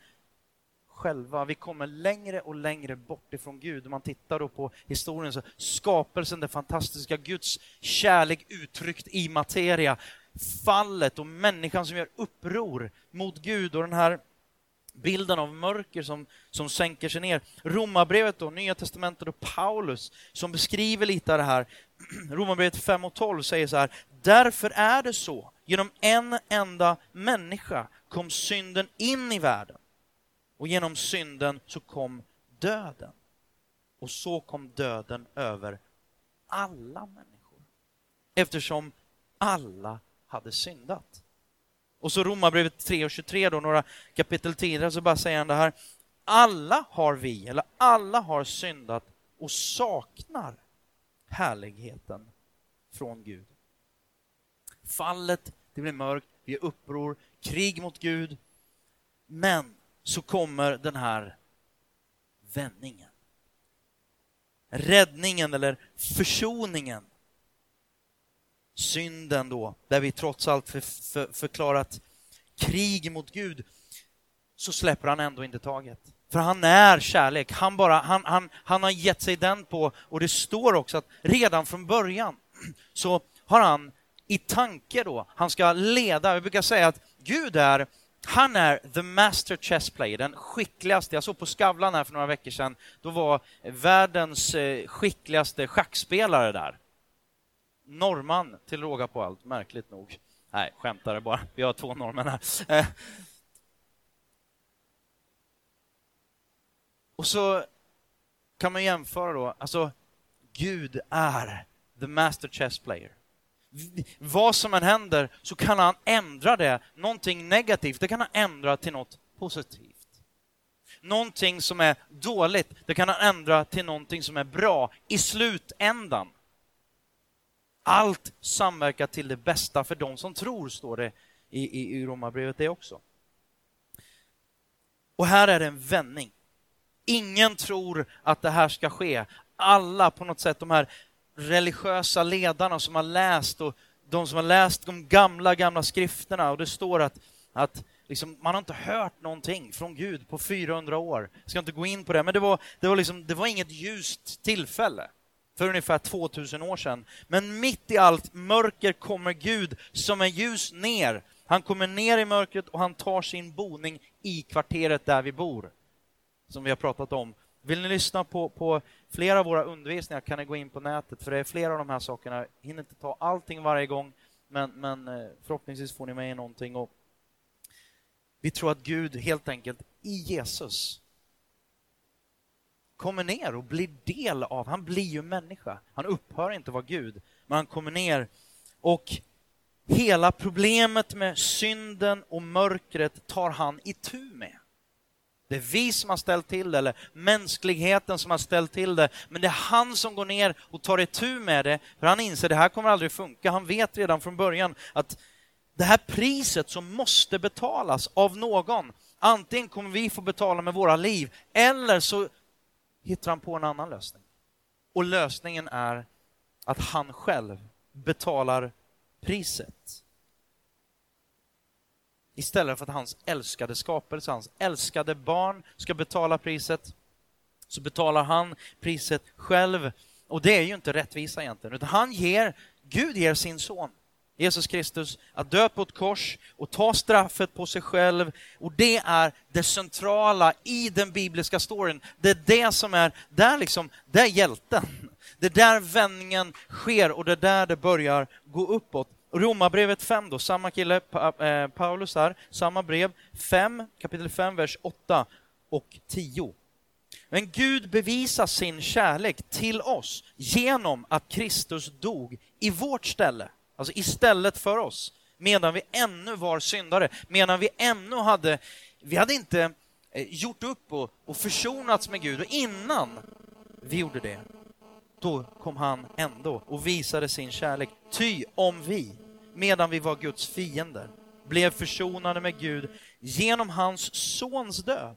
själva. Vi kommer längre och längre bort ifrån Gud. Om man tittar då på historien så skapelsen, det fantastiska, Guds kärlek uttryckt i materia, fallet och människan som gör uppror mot Gud och den här bilden av mörker som, som sänker sig ner. Romarbrevet då, Nya Testamentet och Paulus som beskriver lite av det här. Romarbrevet 5 och 12 säger så här, därför är det så, genom en enda människa kom synden in i världen och genom synden så kom döden. Och så kom döden över alla människor eftersom alla hade syndat. Och så Romarbrevet 3 och 23 då, några kapitel tidigare, så bara säger han det här. Alla har vi, eller alla har syndat och saknar härligheten från Gud. Fallet, det blir mörkt, vi är uppror, krig mot Gud. Men så kommer den här vändningen. Räddningen eller försoningen synden då, där vi trots allt för, för, förklarat krig mot Gud, så släpper han ändå inte taget. För han är kärlek. Han, bara, han, han, han har gett sig den på, och det står också att redan från början så har han i tanke då, han ska leda. Vi brukar säga att Gud är han är the master chess player, den skickligaste. Jag såg på Skavlan här för några veckor sedan. Då var världens eh, skickligaste schackspelare där. Norrman till råga på allt, märkligt nog. Nej, skämtare bara. Vi har två norrmän här. Eh. Och så kan man jämföra då, alltså Gud är the master chess player vad som än händer så kan han ändra det, någonting negativt, det kan han ändra till något positivt. Någonting som är dåligt, det kan han ändra till någonting som är bra i slutändan. Allt samverkar till det bästa för de som tror, står det i, i, i Romarbrevet det också. Och här är det en vändning. Ingen tror att det här ska ske. Alla på något sätt, de här religiösa ledarna som har läst och de som har läst de gamla, gamla skrifterna och det står att, att liksom, man har inte hört någonting från Gud på 400 år. Jag ska inte gå in på det, men det var, det var, liksom, det var inget ljust tillfälle för ungefär 2000 år sedan. Men mitt i allt mörker kommer Gud som en ljus ner. Han kommer ner i mörkret och han tar sin boning i kvarteret där vi bor, som vi har pratat om vill ni lyssna på, på flera av våra undervisningar kan ni gå in på nätet, för det är flera av de här sakerna. Jag hinner inte ta allting varje gång, men, men eh, förhoppningsvis får ni med er någonting. Och vi tror att Gud helt enkelt i Jesus kommer ner och blir del av, han blir ju människa. Han upphör inte vara Gud, men han kommer ner och hela problemet med synden och mörkret tar han itu med. Det är vi som har ställt till det, eller mänskligheten som har ställt till det. Men det är han som går ner och tar itu med det, för han inser att det här kommer aldrig funka. Han vet redan från början att det här priset som måste betalas av någon, antingen kommer vi få betala med våra liv, eller så hittar han på en annan lösning. Och lösningen är att han själv betalar priset istället för att hans älskade skapelse, hans älskade barn ska betala priset, så betalar han priset själv. Och det är ju inte rättvisa egentligen, utan han ger, Gud ger sin son, Jesus Kristus, att dö på ett kors och ta straffet på sig själv. Och det är det centrala i den bibliska storyn. Det är det som är, där liksom, där är hjälten. Det är där vändningen sker och det är där det börjar gå uppåt. Romarbrevet 5 då, samma kille, eh, Paulus här, samma brev, 5, kapitel 5, vers 8 och 10. Men Gud bevisar sin kärlek till oss genom att Kristus dog i vårt ställe, alltså istället för oss, medan vi ännu var syndare, medan vi ännu hade, vi hade inte eh, gjort upp och, och försonats med Gud, och innan vi gjorde det, då kom han ändå och visade sin kärlek. Ty om vi, medan vi var Guds fiender, blev försonade med Gud genom hans sons död,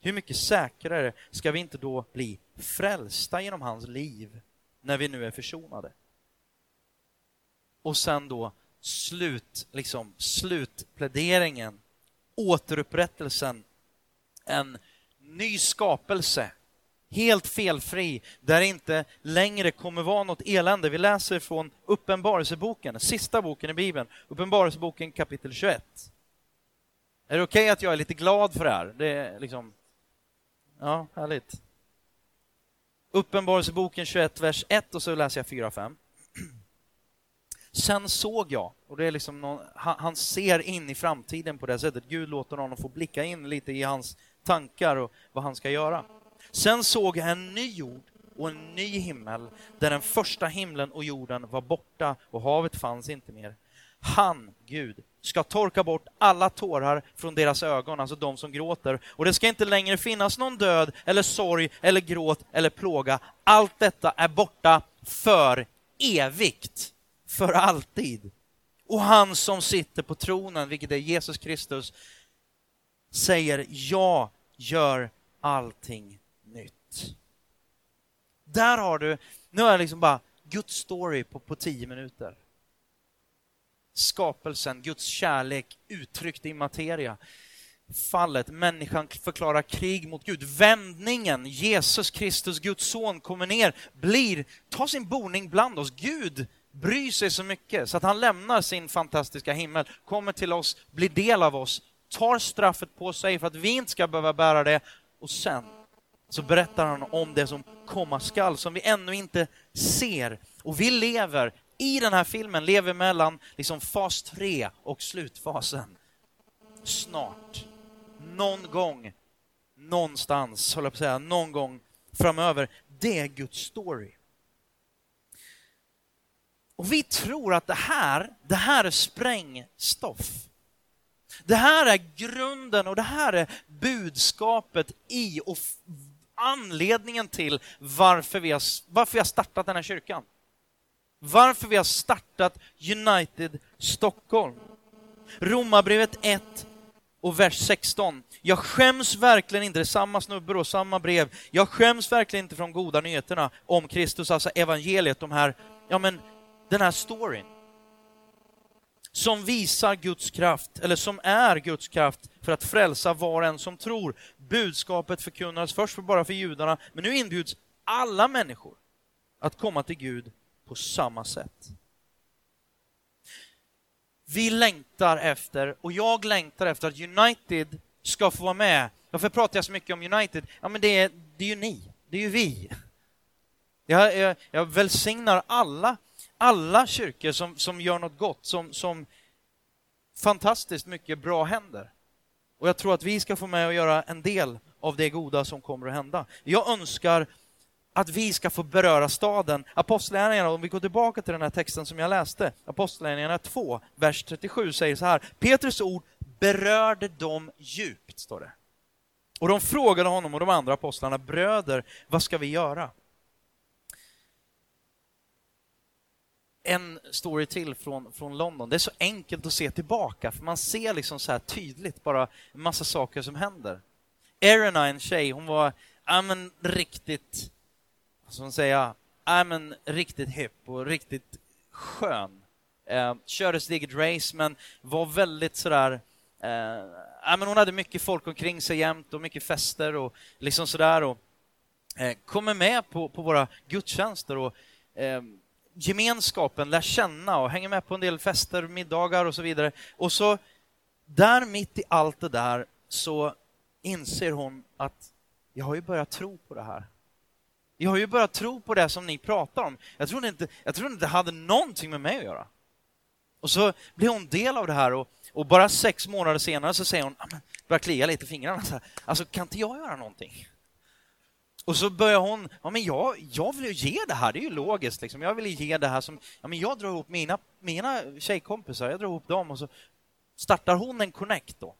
hur mycket säkrare ska vi inte då bli frälsta genom hans liv när vi nu är försonade? Och sen då slut, liksom slutpläderingen, återupprättelsen, en ny skapelse helt felfri, där det inte längre kommer vara något elände. Vi läser från Uppenbarelseboken, sista boken i Bibeln, Uppenbarelseboken kapitel 21. Är det okej okay att jag är lite glad för det här? Det är liksom... Ja, härligt. Uppenbarelseboken 21, vers 1 och så läser jag 4 och 5. Sen såg jag, och det är liksom någon, han, han, ser in i framtiden på det sättet. Gud låter honom få blicka in lite i hans tankar och vad han ska göra. Sen såg jag en ny jord och en ny himmel där den första himlen och jorden var borta och havet fanns inte mer. Han, Gud, ska torka bort alla tårar från deras ögon, alltså de som gråter. Och det ska inte längre finnas någon död eller sorg eller gråt eller plåga. Allt detta är borta för evigt, för alltid. Och han som sitter på tronen, vilket är Jesus Kristus, säger ja, gör allting där har du, nu är det liksom bara Guds story på, på tio minuter. Skapelsen, Guds kärlek uttryckt i materia. fallet, människan förklarar krig mot Gud. Vändningen, Jesus Kristus, Guds son, kommer ner, blir, tar sin boning bland oss. Gud bryr sig så mycket så att han lämnar sin fantastiska himmel, kommer till oss, blir del av oss, tar straffet på sig för att vi inte ska behöva bära det och sen så berättar han om det som komma skall, som vi ännu inte ser. Och vi lever i den här filmen, lever mellan liksom fas 3 och slutfasen. Snart, någon gång, någonstans, håller jag på att säga, någon gång framöver. Det är Guds story. Och vi tror att det här, det här är sprängstoff. Det här är grunden och det här är budskapet i och anledningen till varför vi, har, varför vi har startat den här kyrkan. Varför vi har startat United Stockholm. Romarbrevet 1 och vers 16. Jag skäms verkligen inte, det är samma snubbe och samma brev. Jag skäms verkligen inte från goda nyheterna om Kristus, alltså evangeliet, de här, ja men den här storyn som visar Guds kraft, eller som är Guds kraft för att frälsa var och en som tror. Budskapet förkunnades först för bara för judarna, men nu inbjuds alla människor att komma till Gud på samma sätt. Vi längtar efter, och jag längtar efter att United ska få vara med. Varför pratar jag så mycket om United? Ja, men det är, det är ju ni, det är ju vi. Jag, jag, jag välsignar alla alla kyrkor som, som gör något gott, som, som fantastiskt mycket bra händer. Och jag tror att vi ska få med och göra en del av det goda som kommer att hända. Jag önskar att vi ska få beröra staden. Apostlagärningarna, om vi går tillbaka till den här texten som jag läste, Apostlagärningarna 2, vers 37 säger så här, Petrus ord berörde dem djupt, står det. Och de frågade honom och de andra apostlarna, bröder, vad ska vi göra? En story till från, från London. Det är så enkelt att se tillbaka, för man ser liksom så här tydligt bara en massa saker som händer. Erina, en tjej, hon var ja, riktigt, vad ska man säga, ja, riktigt hipp och riktigt skön. Eh, körde sitt eget race, men var väldigt sådär eh, men hon hade mycket folk omkring sig jämt och mycket fester och liksom sådär. Och, eh, kommer med på, på våra gudstjänster och eh, gemenskapen, lär känna och hänger med på en del fester, middagar och så vidare. Och så där mitt i allt det där så inser hon att jag har ju börjat tro på det här. Jag har ju börjat tro på det som ni pratar om. Jag trodde inte, jag trodde inte det hade någonting med mig att göra. Och så blir hon del av det här och, och bara sex månader senare så säger hon, ah, börjar klia lite i fingrarna, så här, alltså kan inte jag göra någonting? Och så börjar hon, ja men jag, jag vill ju ge det här, det är ju logiskt liksom. Jag vill ge det här som, ja men jag drar ihop mina, mina tjejkompisar, jag drar ihop dem och så startar hon en connect då.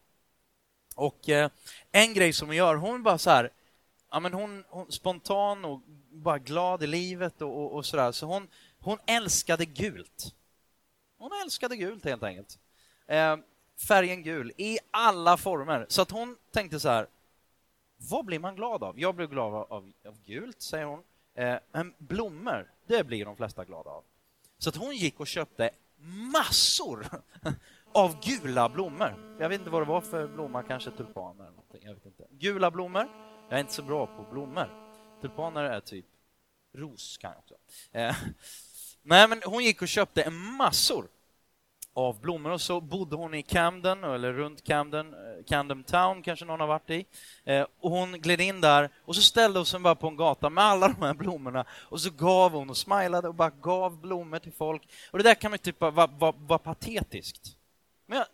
Och eh, en grej som hon gör, hon är bara så här, ja men hon, hon spontan och bara glad i livet och, och, och sådär, så hon, hon älskade gult. Hon älskade gult helt enkelt. Eh, färgen gul i alla former. Så att hon tänkte så här, vad blir man glad av? Jag blir glad av, av, av gult, säger hon. Eh, men blommor, det blir de flesta glada av. Så att hon gick och köpte massor av gula blommor. Jag vet inte vad det var för blomma, kanske tulpaner eller någonting. Jag vet inte. Gula blommor. Jag är inte så bra på blommor. Tulpaner är typ ros kan jag också. Eh, nej, men hon gick och köpte massor av blommor och så bodde hon i Camden, eller runt Camden, eh, Camden Town kanske någon har varit i. Eh, och hon gled in där och så ställde hon sig bara på en gata med alla de här blommorna och så gav hon och smilade och bara gav blommor till folk. Och det där kan man ju tycka var, var, var, patetiskt. Men jag,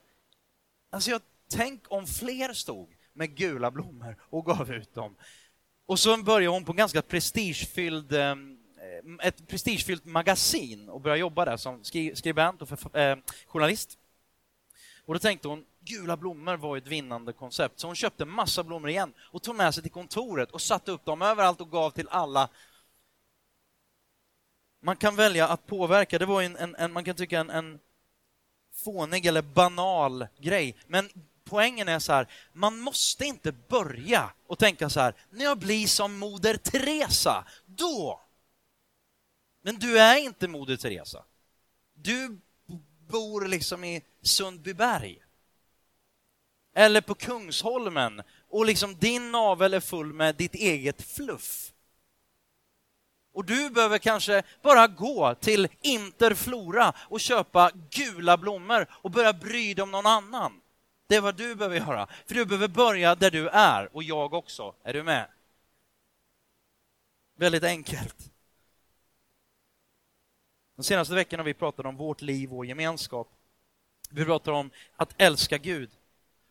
alltså jag, tänk om fler stod med gula blommor och gav ut dem. Och så började hon på en ganska prestigefylld Eh, Eh, ett prestigefyllt magasin och började jobba där som skribent och för, eh, journalist. Och då tänkte hon, gula blommor var ett vinnande koncept, så hon köpte massa blommor igen och tog med sig till kontoret och satte upp dem överallt och gav till alla. Man kan välja att påverka, det var en, en, en man kan tycka en, en fånig eller banal grej, men poängen är så här, man måste inte börja och tänka så här, när jag blir som Moder Teresa, då men du är inte Moder Teresa. Du bor liksom i Sundbyberg. eller på Kungsholmen och liksom din navel är full med ditt eget fluff. Och du behöver kanske bara gå till Interflora och köpa gula blommor och börja bry dig om någon annan. Det är vad du behöver göra. För du behöver börja där du är, och jag också. Är du med? Väldigt enkelt. De senaste veckorna har vi pratat om vårt liv och gemenskap. Vi pratar om att älska Gud.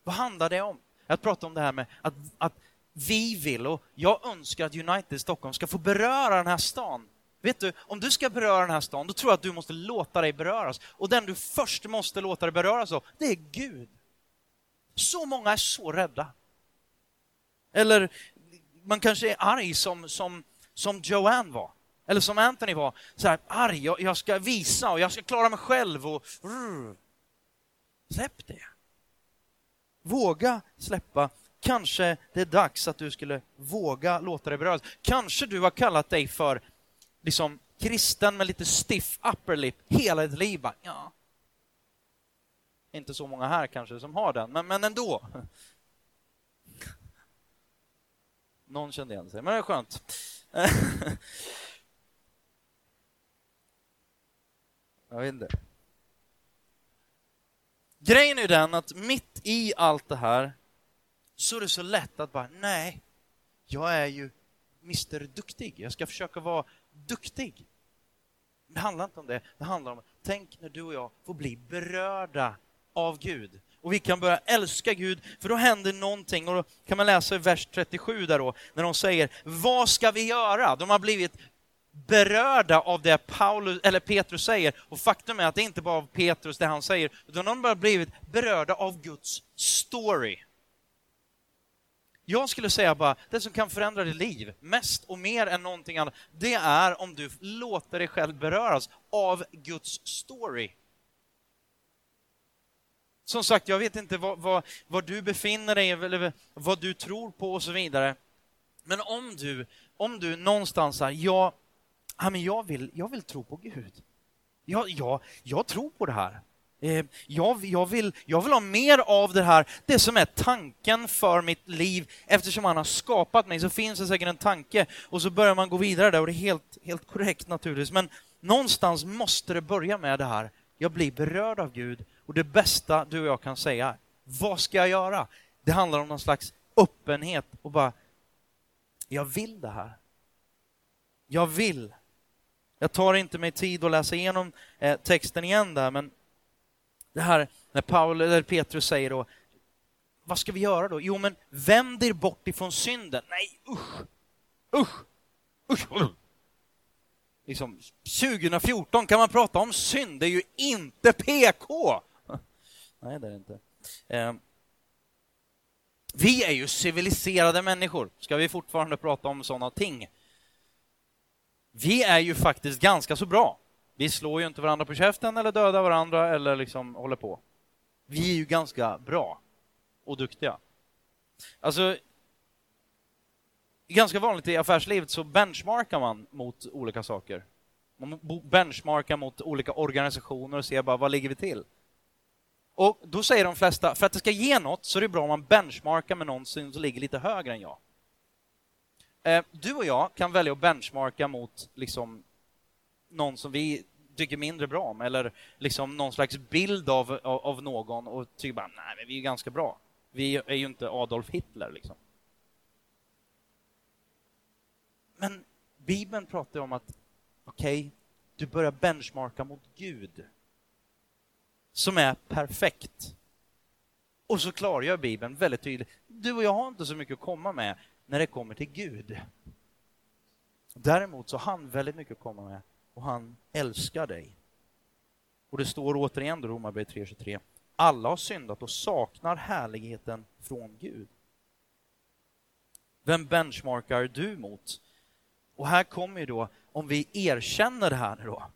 Vad handlar det om? Jag pratar om det här med att, att vi vill, och jag önskar att United Stockholm ska få beröra den här stan. Vet du, om du ska beröra den här stan, då tror jag att du måste låta dig beröras. Och den du först måste låta dig beröras av, det är Gud. Så många är så rädda. Eller man kanske är arg som, som, som Joanne var. Eller som Anthony var, så här, arg, jag, jag ska visa och jag ska klara mig själv. Och, Släpp det. Våga släppa. Kanske det är dags att du skulle våga låta dig beröras. Kanske du har kallat dig för liksom kristen med lite stiff upper lip hela ditt liv. Ja. Inte så många här kanske som har den, men, men ändå. Någon kände igen sig, men det är skönt. Jag vet inte. Grejen är den att mitt i allt det här så är det så lätt att bara, nej, jag är ju Mr Duktig. Jag ska försöka vara duktig. Det handlar inte om det. Det handlar om, tänk när du och jag får bli berörda av Gud. Och vi kan börja älska Gud, för då händer någonting. Och då kan man läsa i vers 37 där då, när de säger, vad ska vi göra? De har blivit berörda av det Paulus, eller Petrus säger. Och faktum är att det inte bara av Petrus det han säger, utan de har blivit berörda av Guds story. Jag skulle säga bara, det som kan förändra ditt liv mest och mer än någonting annat, det är om du låter dig själv beröras av Guds story. Som sagt, jag vet inte var, var, var du befinner dig eller vad du tror på och så vidare. Men om du, om du någonstans här, jag, ja, men jag, vill, jag vill tro på Gud. Jag, jag, jag tror på det här. Eh, jag, jag, vill, jag vill ha mer av det här, det som är tanken för mitt liv. Eftersom han har skapat mig så finns det säkert en tanke och så börjar man gå vidare där och det är helt, helt korrekt naturligtvis. Men någonstans måste det börja med det här. Jag blir berörd av Gud och det bästa du och jag kan säga, vad ska jag göra? Det handlar om någon slags öppenhet och bara, jag vill det här. Jag vill. Jag tar inte mig tid att läsa igenom eh, texten igen där, men det här när Paul, eller Petrus säger då, vad ska vi göra då? Jo, men vänd er bort ifrån synden. Nej, usch! Usch! Usch! usch. Liksom, 2014 kan man prata om synd, det är ju inte PK! Nej, det är det inte. Eh, vi är ju civiliserade människor. Ska vi fortfarande prata om sådana ting? Vi är ju faktiskt ganska så bra. Vi slår ju inte varandra på käften eller dödar varandra eller liksom håller på. Vi är ju ganska bra och duktiga. Alltså, ganska vanligt i affärslivet så benchmarkar man mot olika saker. Man benchmarkar mot olika organisationer och ser bara vad ligger vi till? Och då säger de flesta, för att det ska ge något så är det bra om man benchmarkar med någon som ligger lite högre än jag. Eh, du och jag kan välja att benchmarka mot liksom någon som vi tycker mindre bra om eller liksom någon slags bild av, av, av någon och tycker bara nej, men vi är ganska bra. Vi är ju inte Adolf Hitler liksom. Men Bibeln pratar om att okej, okay, du börjar benchmarka mot Gud som är perfekt. Och så klargör Bibeln väldigt tydligt, du och jag har inte så mycket att komma med när det kommer till Gud. Däremot så har han väldigt mycket att komma med och han älskar dig. Och det står återigen i Romarbrevet 3.23. Alla har syndat och saknar härligheten från Gud. Vem benchmarkar du mot? Och här kommer ju då, om vi erkänner det här nu då,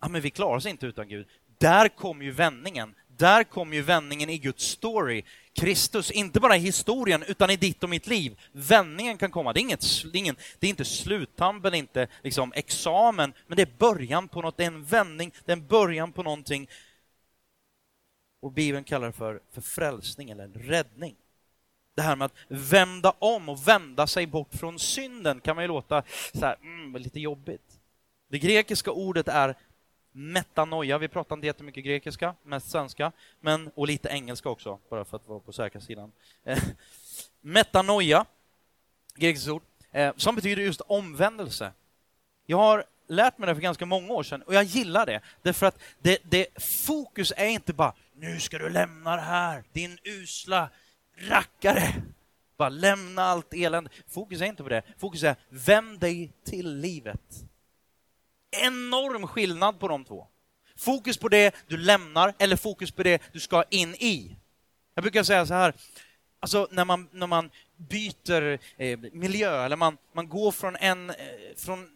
ja men vi klarar oss inte utan Gud. Där kommer ju vändningen. Där kommer ju vändningen i Guds story. Kristus, inte bara i historien, utan i ditt och mitt liv. Vändningen kan komma. Det är, inget, ingen, det är inte sluttampen, inte liksom examen, men det är början på något, det är en vändning, det är en början på någonting. Och Bibeln kallar det för, för frälsning eller räddning. Det här med att vända om och vända sig bort från synden kan man ju låta så här, mm, lite jobbigt. Det grekiska ordet är metanoia. Vi pratar inte jättemycket grekiska, mest svenska, men, och lite engelska också, bara för att vara på säkra sidan. Eh, metanoia, grekiskt ord, eh, som betyder just omvändelse. Jag har lärt mig det för ganska många år sedan och jag gillar det. Därför att det, det, fokus är inte bara nu ska du lämna det här, din usla rackare. Bara lämna allt elände. Fokus är inte på det. Fokus är vänd dig till livet. Enorm skillnad på de två. Fokus på det du lämnar eller fokus på det du ska in i. Jag brukar säga så här, alltså när man, när man byter eh, miljö eller man, man går från, en, eh, från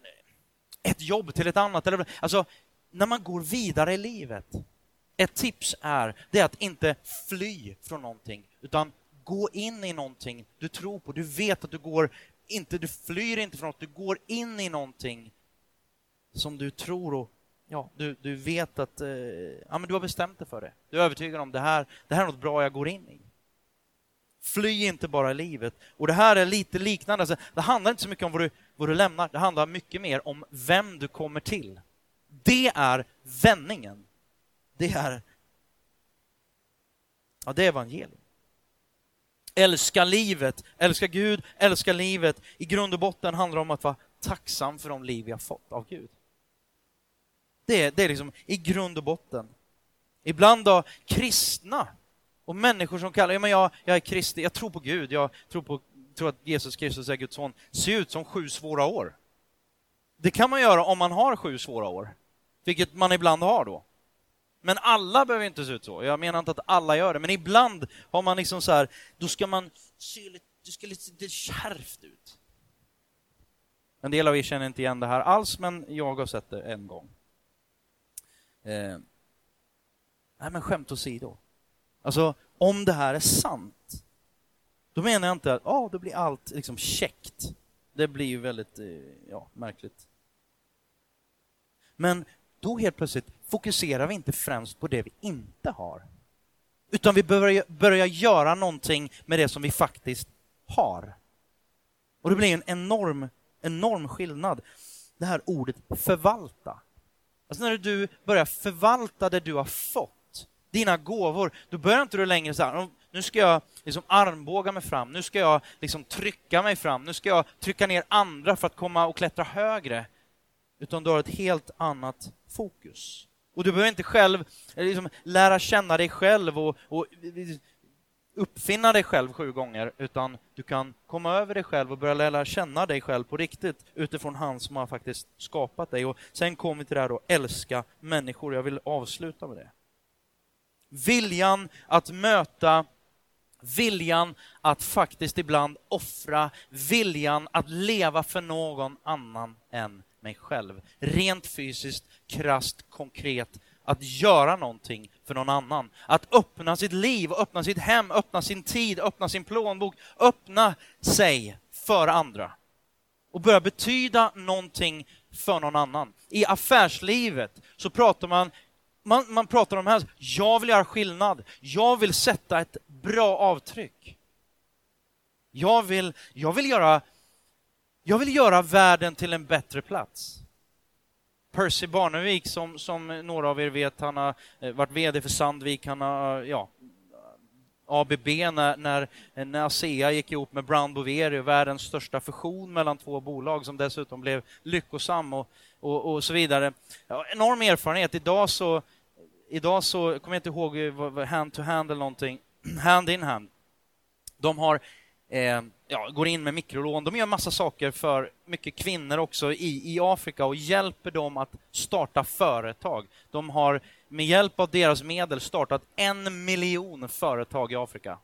ett jobb till ett annat. Eller, alltså, när man går vidare i livet. Ett tips är, det är att inte fly från någonting, utan gå in i någonting du tror på. Du vet att du går, inte, du flyr inte från något, du går in i någonting som du tror och ja, du, du vet att eh, ja, men du har bestämt dig för det. Du är övertygad om det här, det här är något bra jag går in i. Fly inte bara i livet. Och det här är lite liknande. Alltså, det handlar inte så mycket om vad du, vad du lämnar, det handlar mycket mer om vem du kommer till. Det är vändningen. Det är, ja, det är evangelium. Älska livet, älska Gud, älska livet. I grund och botten handlar det om att vara tacksam för de liv vi har fått av Gud. Det, är, det är liksom i grund och botten. Ibland då kristna och människor som kallar, ja men jag, jag är kristen, jag tror på Gud, jag tror, på, tror att Jesus Kristus är Guds son, ser ut som sju svåra år. Det kan man göra om man har sju svåra år, vilket man ibland har då. Men alla behöver inte se ut så. Jag menar inte att alla gör det, men ibland har man liksom så här, då ska man se lite, det ska lite kärvt ut. En del av er känner inte igen det här alls, men jag har sett det en gång. Eh, nej, men skämt åsido. Alltså, om det här är sant, då menar jag inte att oh, då blir allt liksom käckt. Det blir ju väldigt eh, ja, märkligt. Men då helt plötsligt fokuserar vi inte främst på det vi inte har. Utan vi börjar börja göra någonting med det som vi faktiskt har. Och det blir en enorm, enorm skillnad. Det här ordet förvalta. Alltså när du börjar förvalta det du har fått, dina gåvor, då börjar inte du längre så här, nu ska jag liksom armbåga mig fram, nu ska jag liksom trycka mig fram, nu ska jag trycka ner andra för att komma och klättra högre. Utan du har ett helt annat fokus. Och du behöver inte själv eh, liksom, lära känna dig själv och, och eh, uppfinna dig själv sju gånger, utan du kan komma över dig själv och börja lära känna dig själv på riktigt utifrån han som har faktiskt skapat dig. Och sen kommer vi till det här då, älska människor. Jag vill avsluta med det. Viljan att möta, viljan att faktiskt ibland offra, viljan att leva för någon annan än mig själv. Rent fysiskt, krast, konkret, att göra någonting för någon annan. Att öppna sitt liv, öppna sitt hem, öppna sin tid, öppna sin plånbok, öppna sig för andra. Och börja betyda någonting för någon annan. I affärslivet så pratar man, man, man pratar om här, jag vill göra skillnad, jag vill sätta ett bra avtryck. Jag vill, jag vill göra jag vill göra världen till en bättre plats. Percy Barnevik, som, som några av er vet, han har eh, varit VD för Sandvik, han har, eh, ja, ABB när, när, eh, när ASEA gick ihop med Brown Boveri, världens största fusion mellan två bolag som dessutom blev lyckosam och, och, och så vidare. Ja, enorm erfarenhet. Idag så, idag så kommer jag inte ihåg hand to hand eller någonting, hand in hand. De har eh, ja, går in med mikrolån. De gör massa saker för mycket kvinnor också i, i Afrika och hjälper dem att starta företag. De har med hjälp av deras medel startat en miljon företag i Afrika.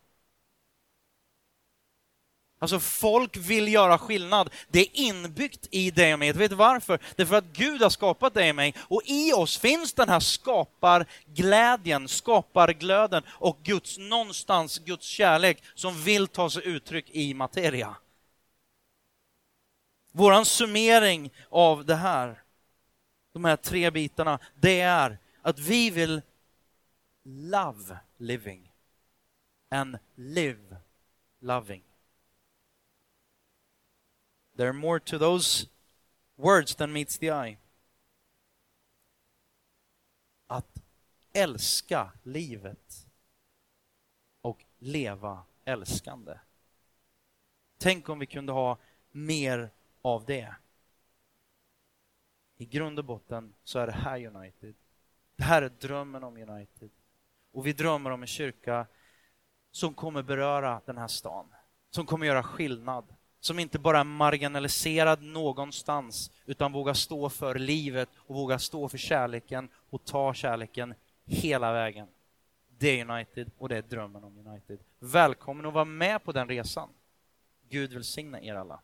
Alltså folk vill göra skillnad. Det är inbyggt i dig och mig. Vet du varför? Det är för att Gud har skapat dig och mig och i oss finns den här skaparglädjen, skaparglöden och Guds, någonstans Guds kärlek som vill ta sig uttryck i materia. Våran summering av det här, de här tre bitarna, det är att vi vill love living and live loving. There are more to those words than meets the eye. Att älska livet och leva älskande. Tänk om vi kunde ha mer av det. I grund och botten så är det här United. Det här är drömmen om United. Och vi drömmer om en kyrka som kommer beröra den här stan. Som kommer göra skillnad. Som inte bara är marginaliserad någonstans utan vågar stå för livet och vågar stå för kärleken och ta kärleken hela vägen. Det är United och det är drömmen om United. Välkommen att vara med på den resan. Gud välsigna er alla.